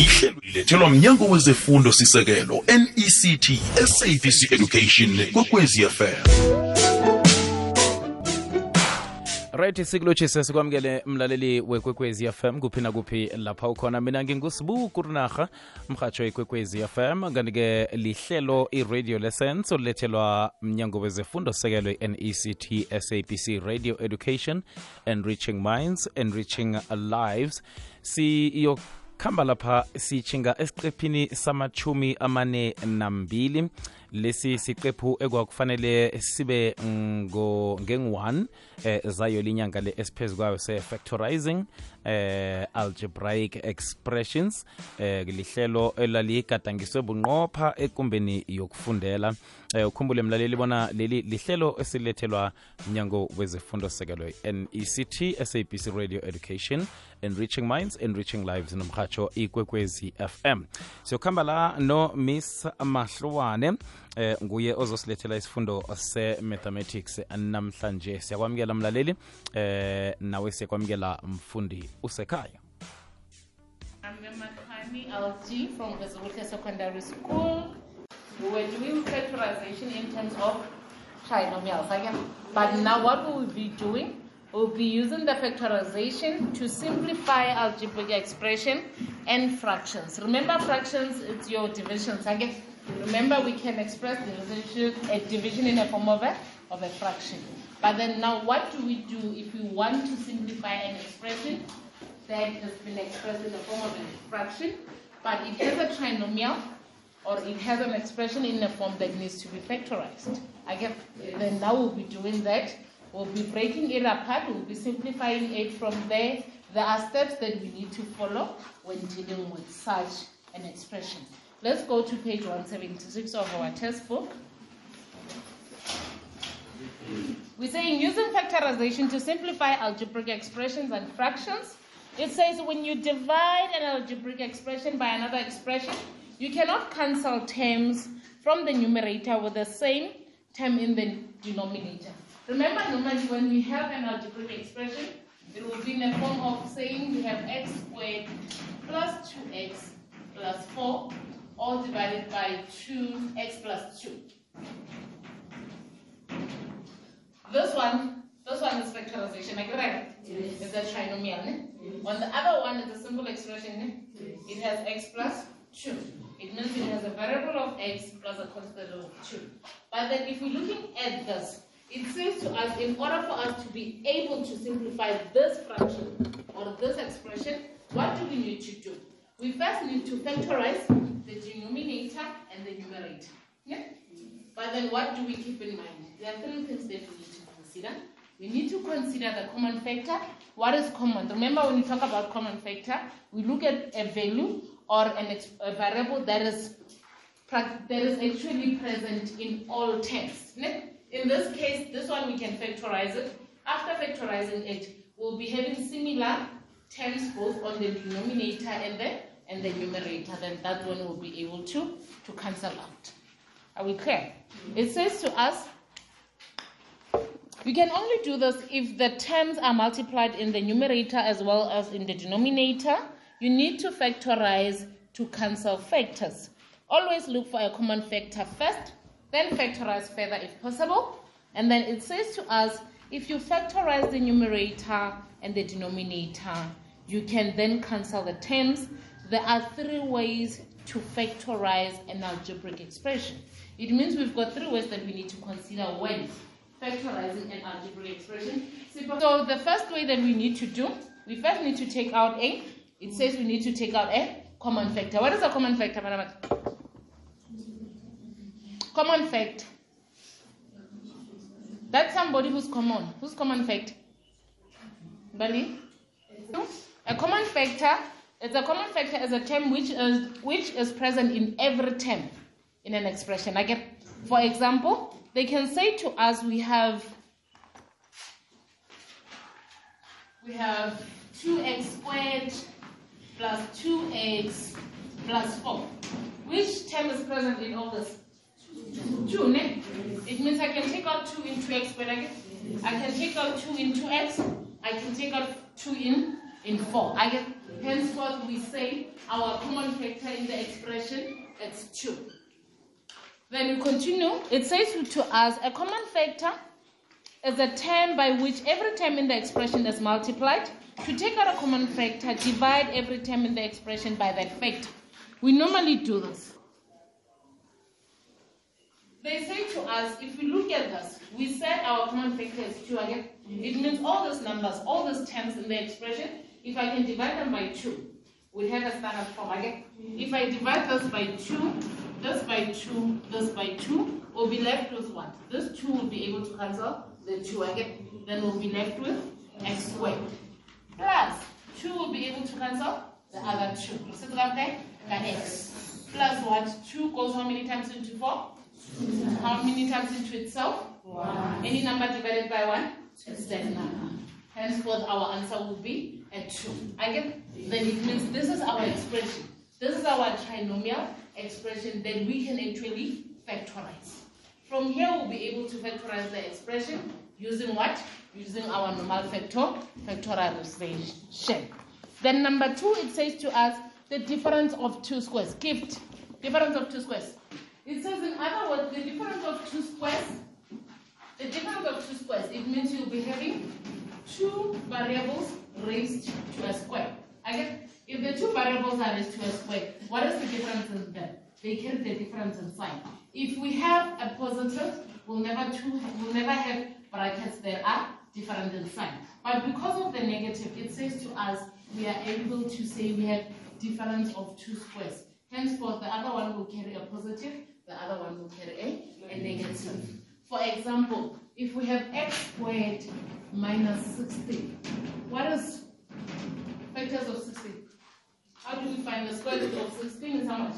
ihlelo lilethelwa mnyango wezefundo sisekelo nect sabc education kokwezi fm right sikulotshise sikwamukele mlaleli wekwekwezi fm kuphi nakuphi lapha ukhona. Mina ngingusibu kurinaha mhatsho ikwekwezi fm kanti-ke lihlelo iradio lessons olulethelwa mnyango wezefundo sekelwe nect sabc radio education enriching minds enriching lives siyokuhamba lapha sitshinga esiqephini samachumi amane nambili lesi siqephu ekwakufanele sibe ngengu-1 eh, zayo linyanga le esiphezu kwayo se-factorizing eh, algebraic expressions eh, lihlelo elaligadangiswe bunqopha ekumbeni yokufundela. Eh, ukhumbule mlaleli bona leli lihlelo esilethelwa mnyango wezefundo sekelo nect sabc radio education enriching minds enriching lives nomrhatsho ikwekwezi fm siyokuhamba la no miss mahluwane eh nguye ozosilethela isifundo se-mathematics namhlanje siyakwamukela mlaleli eh nawe siyakwamukela mfundi usekhaya LG from Bezabulke Secondary School. We were doing factorization in terms of trinomials again. But now what we will be doing, we'll be using the factorization to simplify algebraic expression and fractions. Remember fractions, it's your divisions again. Remember we can express division, a division in a form of a, of a fraction. But then now what do we do if we want to simplify an expression that has been expressed in the form of a fraction, but it has a trinomial or it has an expression in a form that needs to be factorized. I Again, then now we'll be doing that. We'll be breaking it apart, we'll be simplifying it from there. There are steps that we need to follow when dealing with such an expression. Let's go to page 176 of our test book. We're saying using factorization to simplify algebraic expressions and fractions. It says when you divide an algebraic expression by another expression, you cannot cancel terms from the numerator with the same term in the denominator. Remember, normally when we have an algebraic expression, it will be in the form of saying we have x squared plus 2x plus 4, all divided by 2x plus 2. This one, this one is factorization, am I right? Yes. It's a trinomial. Ne? On the other one, it's a simple expression. Ne? It has x plus 2. It means it has a variable of x plus a constant of 2. But then if we're looking at this, it says to us, in order for us to be able to simplify this fraction or this expression, what do we need to do? We first need to factorize the denominator and the numerator. Yeah? But then what do we keep in mind? There are three things that we need to consider. We need to consider the common factor. What is common? Remember when we talk about common factor, we look at a value or an a variable that is that is actually present in all terms. In this case, this one we can factorize it. After factorizing it, we'll be having similar terms both on the denominator and the and the numerator. Then that one will be able to to cancel out. Are we clear? It says to us you can only do this if the terms are multiplied in the numerator as well as in the denominator. You need to factorize to cancel factors. Always look for a common factor first, then factorize further if possible. And then it says to us, if you factorize the numerator and the denominator, you can then cancel the terms. There are three ways to factorize an algebraic expression. It means we've got three ways that we need to consider when factorizing an algebraic expression. So the first way that we need to do, we first need to take out a, it says we need to take out a common factor. What is a common factor, madam? Common fact. That's somebody who's common. Who's common fact? Bali? A common factor is a common factor as a term which is which is present in every term in an expression. Like, for example, they can say to us we have we have 2x squared plus 2x plus 4 which term is present in all this? 2 ne? it means i can take out 2 in 2x squared again. I can take out 2 in 2x i can take out 2 in in 4 i get Henceforth, we say our common factor in the expression is 2. Then we continue. It says to us a common factor is a term by which every term in the expression is multiplied. To take out a common factor, divide every term in the expression by that factor. We normally do this. They say to us, if we look at this, we said our common factor is 2 again. It means all those numbers, all those terms in the expression, if I can divide them by 2, we have a standard form again. If I divide this by 2, this by 2, this by 2, we'll be left with what? This 2 will be able to cancel the 2 again. Then we'll be left with x squared. Plus 2 will be able to cancel the other 2. So okay? x. Plus what? 2 goes how many times into 4? How many times into itself? One. Any number divided by 1? It's that number. Henceforth, our answer will be a 2. Again, then it means this is our expression. This is our trinomial expression that we can actually factorize. From here, we'll be able to factorize the expression using what? Using our normal factor, factorization. Then number two, it says to us the difference of two squares. Gift. Difference of two squares. It says in other words, the difference of two squares, the difference of two squares, it means you'll be having two variables raised to a square. Again, if the two variables are raised to a square, what is the difference in them? They carry the difference in sign. If we have a positive, we'll never two we'll never have brackets that are different in sign. But because of the negative, it says to us we are able to say we have difference of two squares. Henceforth, the other one will carry a positive, the other one will carry a, a negative. For example, if we have x squared minus 16, what is factors of 16? How do we find the square root of 16 is how much?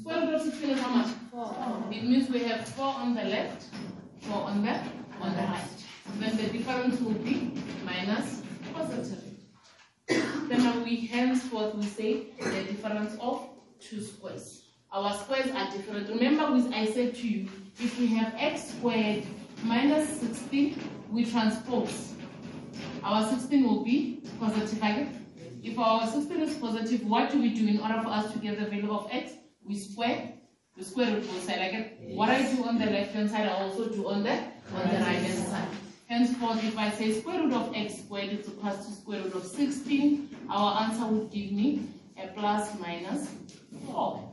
Square root of 16 is how much? 4. It means we have 4 on the left, 4 on the, on the right. Then the difference will be minus positive. then we henceforth we say the difference of two squares. Our squares are different. Remember I said to you, if we have x squared minus 16, we transpose. Our 16 will be positive again. If our 16 is positive, what do we do in order for us to get the value of x? We square the square root both side again. What I do on the left hand side, I also do on the on the right hand side. Henceforth, if I say square root of x squared is equal to square root of 16, our answer would give me a plus minus 4.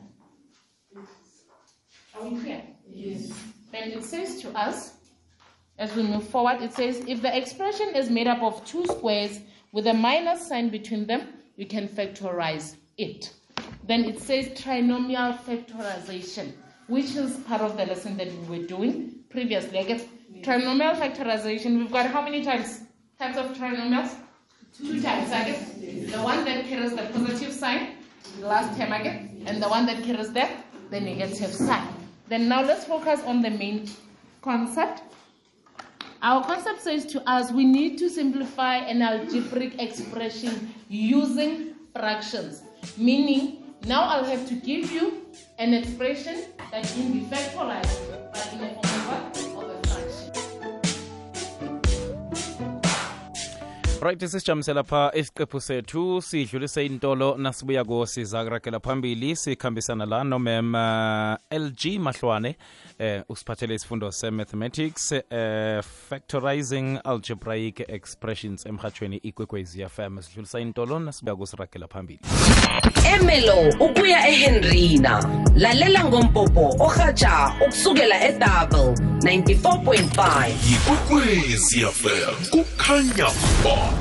Are we clear? Yes. Then it says to us, as we move forward, it says if the expression is made up of two squares with a minus sign between them, we can factorize it. Then it says trinomial factorization, which is part of the lesson that we were doing previously. I guess trinomial factorization, we've got how many types? Types of trinomials? Two types, I guess. The one that carries the positive sign, the last time, I guess, and the one that carries the, the negative sign. Then now let's focus on the main concept. Our concept says to us we need to simplify an algebraic expression using fractions, meaning now I'll have to give you an expression that can be factorized, but in a form of a fraction. right sisijamisela lapha isiqephu sethu sidlulise intolo nasibuya ko sizakuragela phambili sikhambisana la nomem uh, lg mahlwane eh usiphathele isifundo se-mathematics eh factorizing algebraic expressions emhathweni ikwekwezi fm sidlulisa intolo nasibuya kusiragela phambili. Emelo ukuya ehenrina. Lalela ngompopo orhatsha ukusukela edouble 94.5 yikwekwezi fm kukhanya ba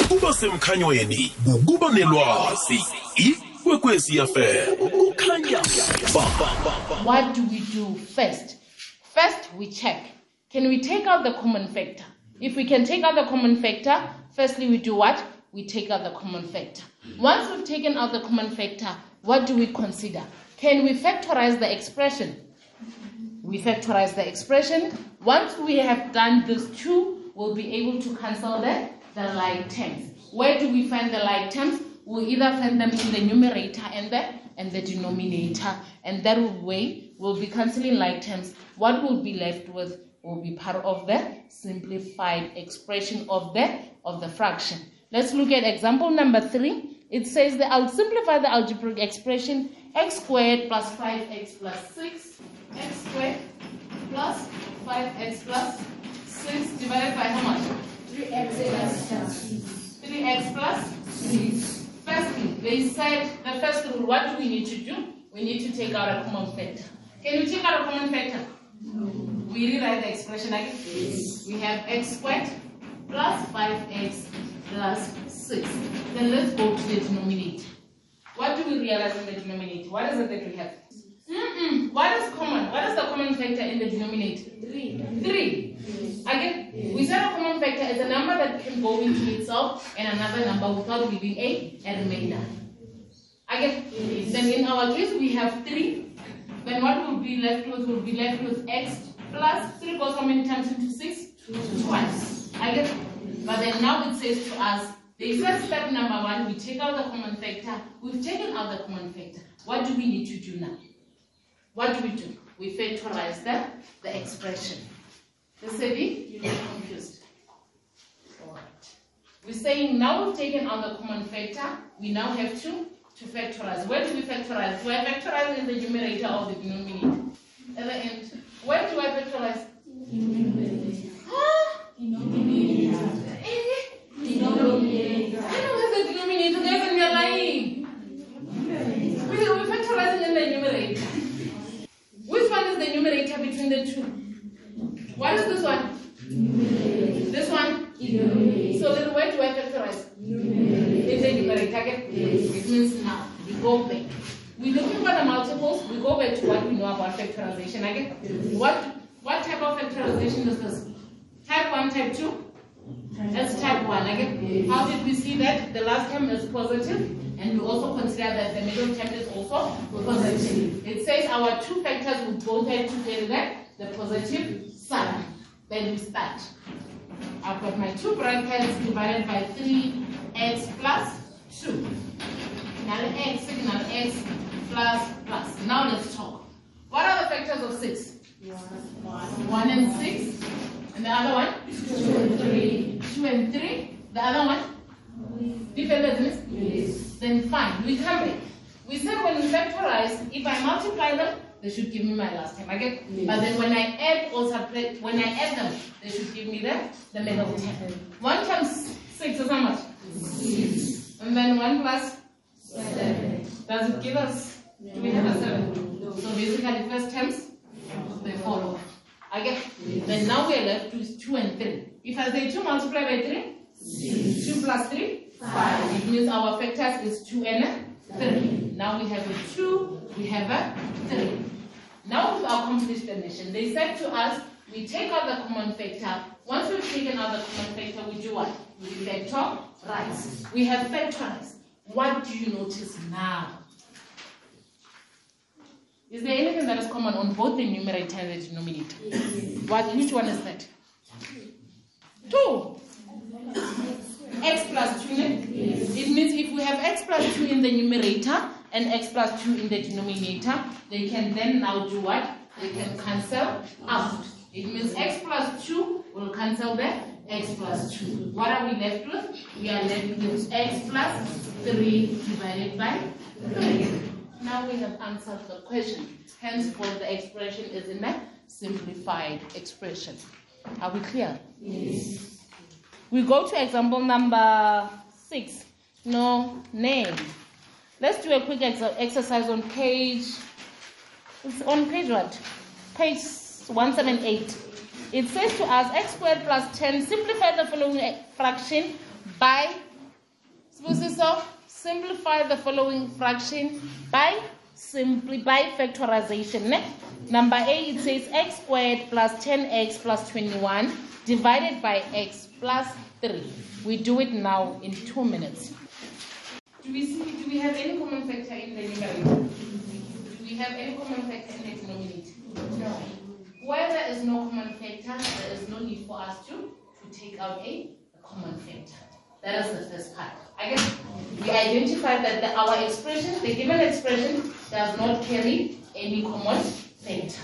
ukuba semkhanyweni ukuba nelwazi. Ikwekwezi fm kukhanya ba What do we do first? First, we check. Can we take out the common factor? If we can take out the common factor, firstly, we do what? We take out the common factor. Once we've taken out the common factor, what do we consider? Can we factorize the expression? We factorize the expression. Once we have done these two, we'll be able to cancel the, the like terms. Where do we find the like terms? We'll either find them in the numerator and the and the denominator, and that way we'll be cancelling like terms. What will be left with will be part of the simplified expression of the of the fraction. Let's look at example number three. It says that I'll simplify the algebraic expression x squared plus 5x plus 6 x squared plus 5x plus 6 divided by how much? 3x plus 6. Firstly, they said the first rule, what do we need to do? We need to take out a common factor. Can you take out a common factor? We rewrite the expression again. We have x squared plus 5x plus 6. Then let's go to the denominator. What do we realize in the denominator? What is it that we have? Mm-mm. What is common? What is the common factor in the denominator? 3. 3. Again, we said a common factor is a number that can go into itself and another number without leaving a, a remainder. Again, then in our case we have 3. Then what will be left with? Will be left with x plus 3 goes how many times into 6? Twice. Again, but then now it says to us, the first step number one, we take out the common factor. We've taken out the common factor. What do we need to do now? What do we do? We factorize the, the expression. This Sebi, you're not confused. Alright. We're saying now we've taken out the common factor, we now have to, to factorize. Where do we factorize? We're factorizing in the numerator of the denominator. At the end. Where do I factorize? Huh? I don't have the denominator, guys, and you're lying. We, we're factorizing in the numerator. Which one is the numerator between the two? What is this one? This one? So then where do I factorize? In the numerator again? It means now we go back. We're looking for the multiples, we go back to what we know about factorization again. What what type of factorization is this? Type 1, type 2? That's type 1 again. How did we see that? The last term is positive, and we also the middle term is also positive. It says our two factors will both have to carry that, the positive sign. Then we start. I've got my two brackets divided by 3x plus 2. Now x, signal x plus plus. Now let's talk. What are the factors of 6? 1 and 6. And the other one? 2 and 3. 2 and 3. The other one? Different letters? Yes. Then fine. We come back. We said when we factorize, if I multiply them, they should give me my last term. I get, but then when I add or subtract, when I add them, they should give me the the middle term. One times six is how much? Six. And then one plus seven. Does it give us? Do we have a seven? No. So basically, first terms they follow. I get. Then now we are left with two and three. If I say two multiplied by three, two plus three, five. It means our factors is two and three. Now we have a two, we have a three. Now we've accomplished the mission. They said to us, we take out the common factor. Once we've taken out the common factor, we do what? We factorize. We have factorized. What do you notice now? Is there anything that is common on both the numerator and the denominator? What? Which one is that? Two. X plus 2. ne? It means if we have x plus 2 in the numerator and x plus 2 in the denominator, they can then now do what? They can cancel out. It means x plus 2 will cancel the x plus 2. What are we left with? We are left with x plus 3 divided by 3. Now we have answered the question. Henceforth, the expression is in a simplified expression. Are we clear? Yes. We go to example number six. No name. Let's do a quick ex- exercise on page. It's on page what? Page 178. It says to us x squared plus 10. Simplify the following fraction by. Simplify the following fraction by simply by factorization. Number A, it says x squared plus 10x plus 21 divided by x plus 3. We do it now in two minutes. Do we see, do we have any common factor in the numerator? Do we have any common factor in the denominator? No. Where there is no common factor, there is no need for us to, to take out a, a common factor. That is the first part. I guess we identified that the, our expression, the given expression, does not carry any common factor.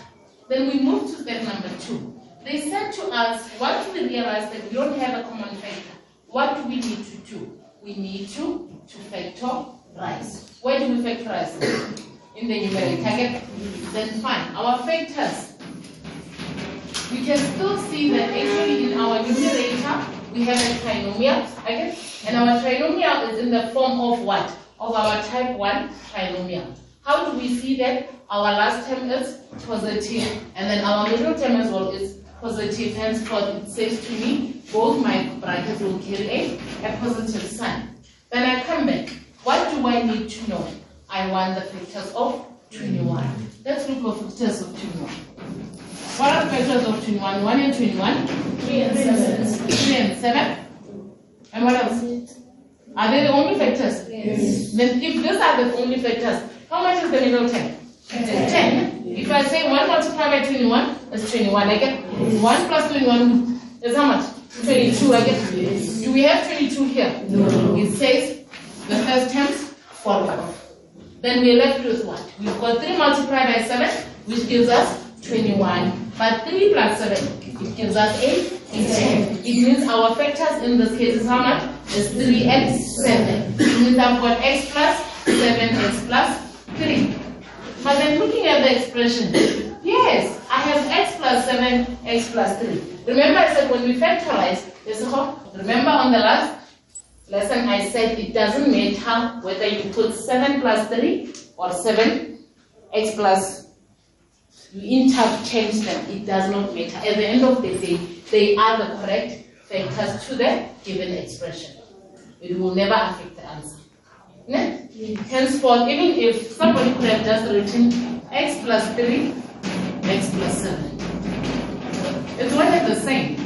Then we move to step number two. They said to us, once we realize that we don't have a common factor, what do we need to do? We need to, to factorize. Where do we factorize? In the numerator. Then fine. Our factors, we can still see that actually in our numerator, we have a trinomial, okay? And our trinomial is in the form of what? Of our type 1 trinomial. How do we see that? Our last term is positive, and then our middle term as well is positive. Henceforth, it says to me, both my brackets will carry a, a positive sign. Then I come back. What do I need to know? I want the factors of 21. Let's look for factors of 21. What are the factors of 21? 1 and 21? 3 and 7. 3 and 7. And what else? Are they the only factors? Yes. Then if these are the only factors, how much is the middle term? 10. If I say 1 multiplied by 21, that's 21. I get 1 plus 21 is how much? 22. I get. Do we have 22 here? No. It says the first terms off. Then we're left with what? We've got 3 multiplied by 7, which gives us 21. But 3 plus 7, it gives us 8, It means our factors in this case is how much? Is 3 and 7. It means I've got x plus 7x plus 3. But then looking at the expression, yes, I have x plus 7, x plus 3. Remember I said when we factorize, remember on the last lesson I said it doesn't matter whether you put 7 plus 3 or 7 x plus you interchange them, it does not matter. At the end of the day, they are the correct factors to the given expression. It will never affect the answer. Ne? Henceforth, even if somebody could have just written x plus 3, x plus 7, it's one and the same.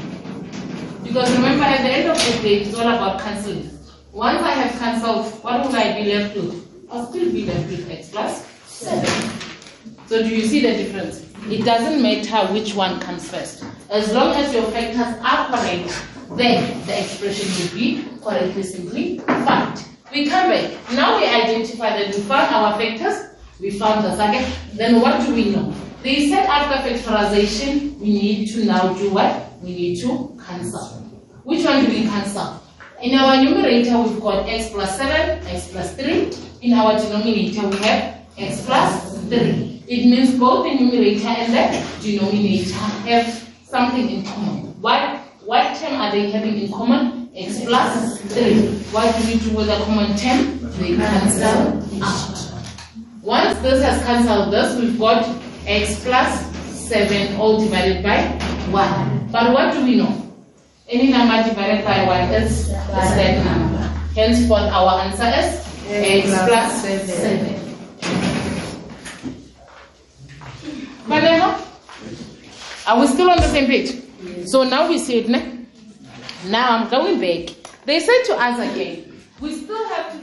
Because remember, at the end of the day, it's all about cancelling. Once I have cancelled, what will I be left with? I'll still be left with x plus 7. So do you see the difference? It doesn't matter which one comes first. As long as your factors are correct, then the expression will be correctly simply found. We come back. Now we identify that we found our factors, we found the second. Then what do we know? They said after factorization, we need to now do what? We need to cancel. Which one do we cancel? In our numerator, we've got x plus 7, x plus 3. In our denominator, we have x plus 3. It means both the numerator and the denominator have something in common. What, what term are they having in common? X plus 3. What do we do with a common term? They cancel out. Once this has cancelled this, we've got x plus 7 all divided by 1. But what do we know? Any number divided by 1 is, is that number. Henceforth, our answer is x plus 7. Maneho? Are we still on the same page? So now we see it. Ne? Now I'm going back. They said to us again, we still have to.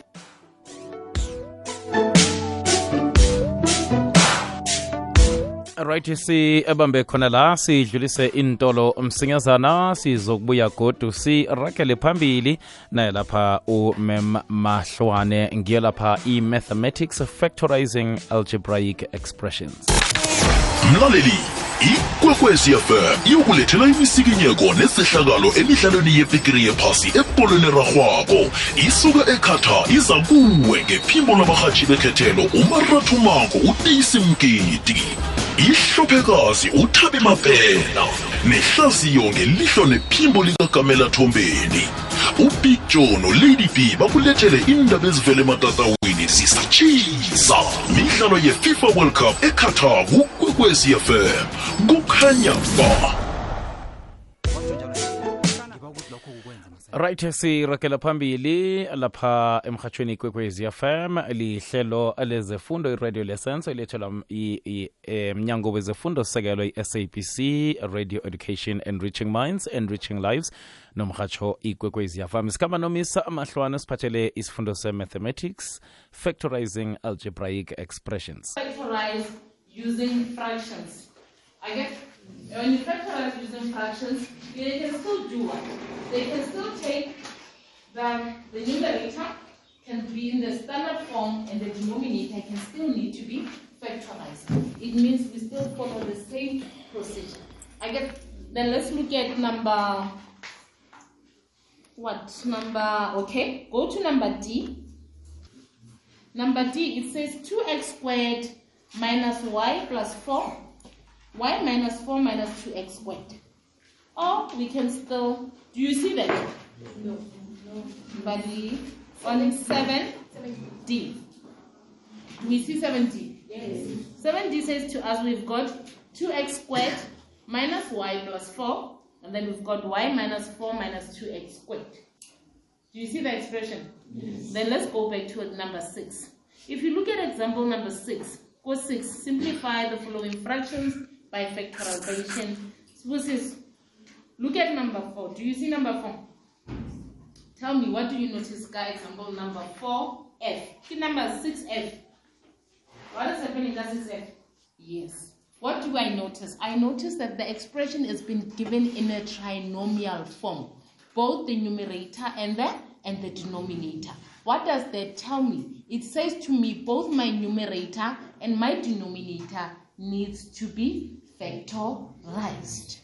right sibambe khona la sidlulise intolo msinyazana sizokubuya godu sirakele phambili naye lapha umem mahlwane ngiyo lapha i-mathematics factorizing algebraic expressions mlaleli ikwekwezi fm iyokulethela imisikinyeko nesehlakalo emidlalweni yepikiri yephasi ebolweni rarhwako isuka ekhatha iza kuwe ngephimbo labarhatshi bekhethelo umarathumango uteyisi mgidi ihlophekazi uthabi mabhena nehlaziyo ngelihlo nephimbo likagamela thombeni. Ubig joe nolady b bakulethele indaba ezivele ematatawini zisatshisa midlalo yefifa world cup eqatar kukwekwezi fm kukhanya ba. Right sirakela phambili lapha emhatshweni kwekwezi fm lihlelo lezefundo iradio lessons elethelwa mnyango wezefundo sekelwe i-sabc radio education enriching minds enriching lives nomhatsho ikwekwezi fm sikhamba nomisa amahlwana siphathele isifundo se-mathematics factorizing algebraic expressions factorize using fractions. I guess when you factorize using fractions, they can still do what? They can still take the, the numerator can be in the standard form and the denominator can still need to be factorized. It means we still follow the same procedure. I get Then let's look at number, what, number, okay, go to number D. Number D, it says 2x squared minus y plus 4, y minus 4 minus 2x squared. Or we can still, do you see that? No. No. Buddy, on 7D. We see 7D? Yes. 7D says to us we've got 2x squared minus y plus 4, and then we've got y minus 4 minus 2x squared. Do you see the expression? Yes. Then let's go back to number 6. If you look at example number 6, go 6, simplify the following fractions by factorization. Suppose is, look at number 4. Do you see number 4? Tell me, what do you notice, guys? Example number 4F. Key number 6F. What is happening in 6F? Yes. What do I notice? I notice that the expression has been given in a trinomial form, both the numerator and the and the denominator. What does that tell me? It says to me both my numerator and my denominator needs to be factorized.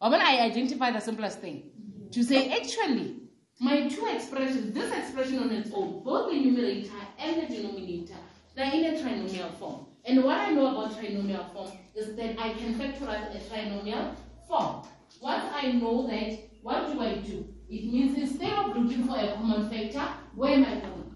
Or when I identify the simplest thing, to say actually my two expressions, this expression on its own, both the numerator and the denominator, they're in a trinomial form. And what I know about trinomial form is that I can factorize a trinomial form. Once I know that, what do I do? It means instead of looking for a common factor, where am I going?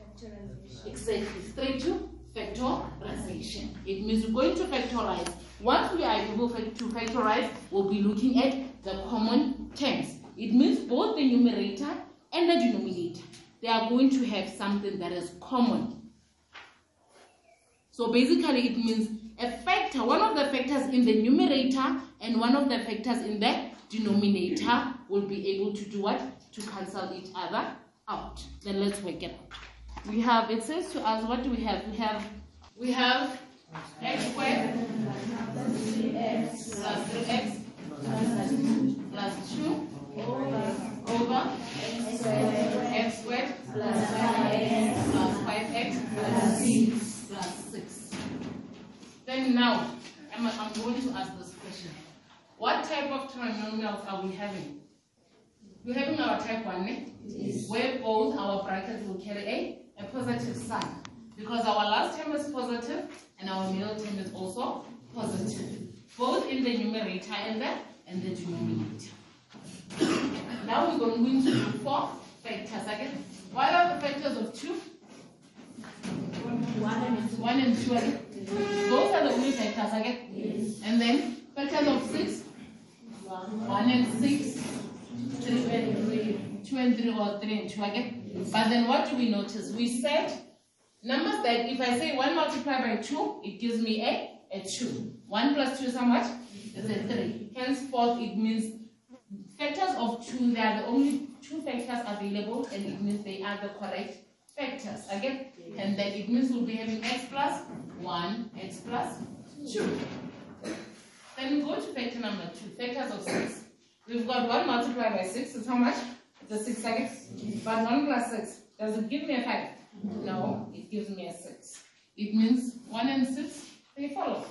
Factorization. Exactly, straight to factorization. It means we're going to factorize. Once we are able to factorize, we'll be looking at the common terms. It means both the numerator and the denominator, they are going to have something that is common. So basically it means a factor, one of the factors in the numerator and one of the factors in the denominator will be able to do what? To cancel each other out. Then let's work it out. We have, it says to us, what do we have? We have, we have x squared plus 3x plus 2 over x squared plus 5x plus 5x plus 6 plus 6. Then now, I'm, I'm going to ask this question. What type of trinomials are we having? We're having our type 1, eh? yes. where both our brackets will carry a, a positive sign. Because our last term is positive and our middle term is also positive. Both in the numerator and the, and the denominator. Now we're going to do four factors again. What are the factors of 2? 1 and 2 again. Those are the only factors again. Yes. And then factors of 6? 1 and 6. 3 and 3. 2 and 3 or 3 and 2 again. But then what do we notice? We said numbers that if I say 1 multiplied by 2, it gives me a, a 2. 1 plus 2 is how much? It's a 3. Henceforth, it means factors of 2, they are the only two factors available and it means they are the correct factors. Again, and then it means we'll be having x plus 1, x plus 2. Then we go to factor number 2, factors of 6. We've got 1 multiplied by 6 is how much? A 6 again. But 1 plus 6, does it give me a 5? No, it gives me a 6. It means 1 and 6, they follow.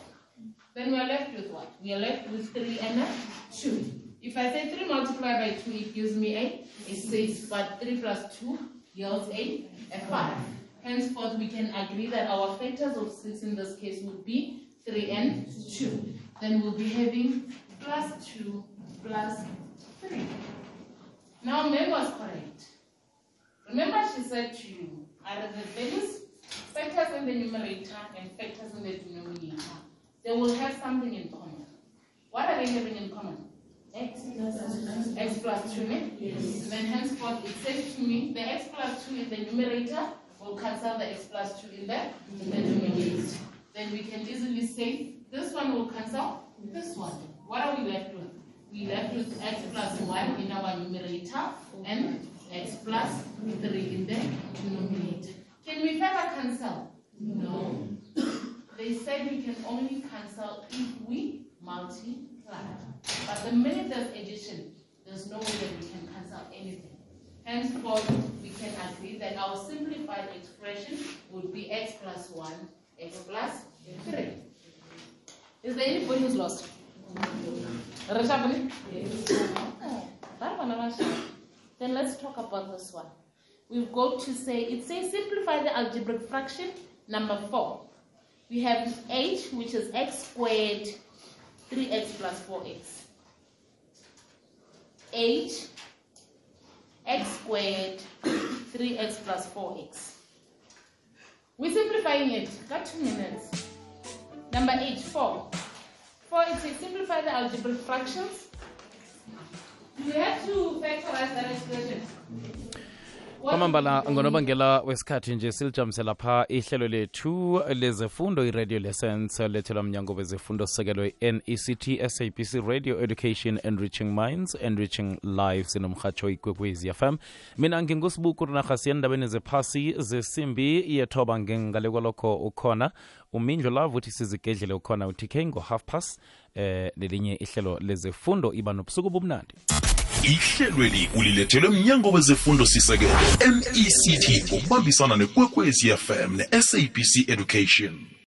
Then we are left with what? We are left with 3 and a 2. If I say 3 multiplied by 2, it gives me a, a 6, but 3 plus 2 yields a, a 5. Henceforth, we can agree that our factors of 6 in this case would be 3 and 2. Then we'll be having plus 2 plus 3. Now, was correct. Remember she said to you, are the values, factors in the numerator and factors in the denominator, they will have something in common. What are they having in common? x plus, x plus 2, yes. then henceforth it says to me the x plus 2 in the numerator will cancel the x plus 2 in the, in the denominator. Then we can easily say this one will cancel this one. What are we left with? We left with x plus 1 in our numerator and x plus 3 in the denominator. Can we further cancel? No. they said we can only cancel if we multiply. But the minute there's addition, there's no way that we can cancel anything. Henceforth, we can agree that our simplified expression would be x plus 1, x plus 3. Is there anybody who's lost? Reshabli? Then let's talk about this one. We've got to say, it says simplify the algebraic fraction number 4. We have h, which is x squared 3x plus 4x. h, x squared 3x plus 4x. We're simplifying it. Got two minutes. Number 8, 4. For it to simplify the algebraic fractions, you have to factorize that expression. Kwamambala ngonobangela wesikhathi nje silijamse lapha ihlelo lethu lezefundo iradio lessons lethelwa mnyango wezefundo sisekelo i-nect sabc radio education enriching minds enriching lives nomhatsho ikwekwezi fm mina ngingusibuku rinarha endabeni zephasi zesimbi yethoba ngengale kwalokho ukhona. Umindlo lavo uthi sizigedlele ukhona uthi ngo-half pass eh lelinye ihlelo lezefundo iba nobusuku bumnandi ihlelweli ulilethelwe mnyango wezefundo sisekelo nect ngokubambisana nekwekwezi fm ne-sabc education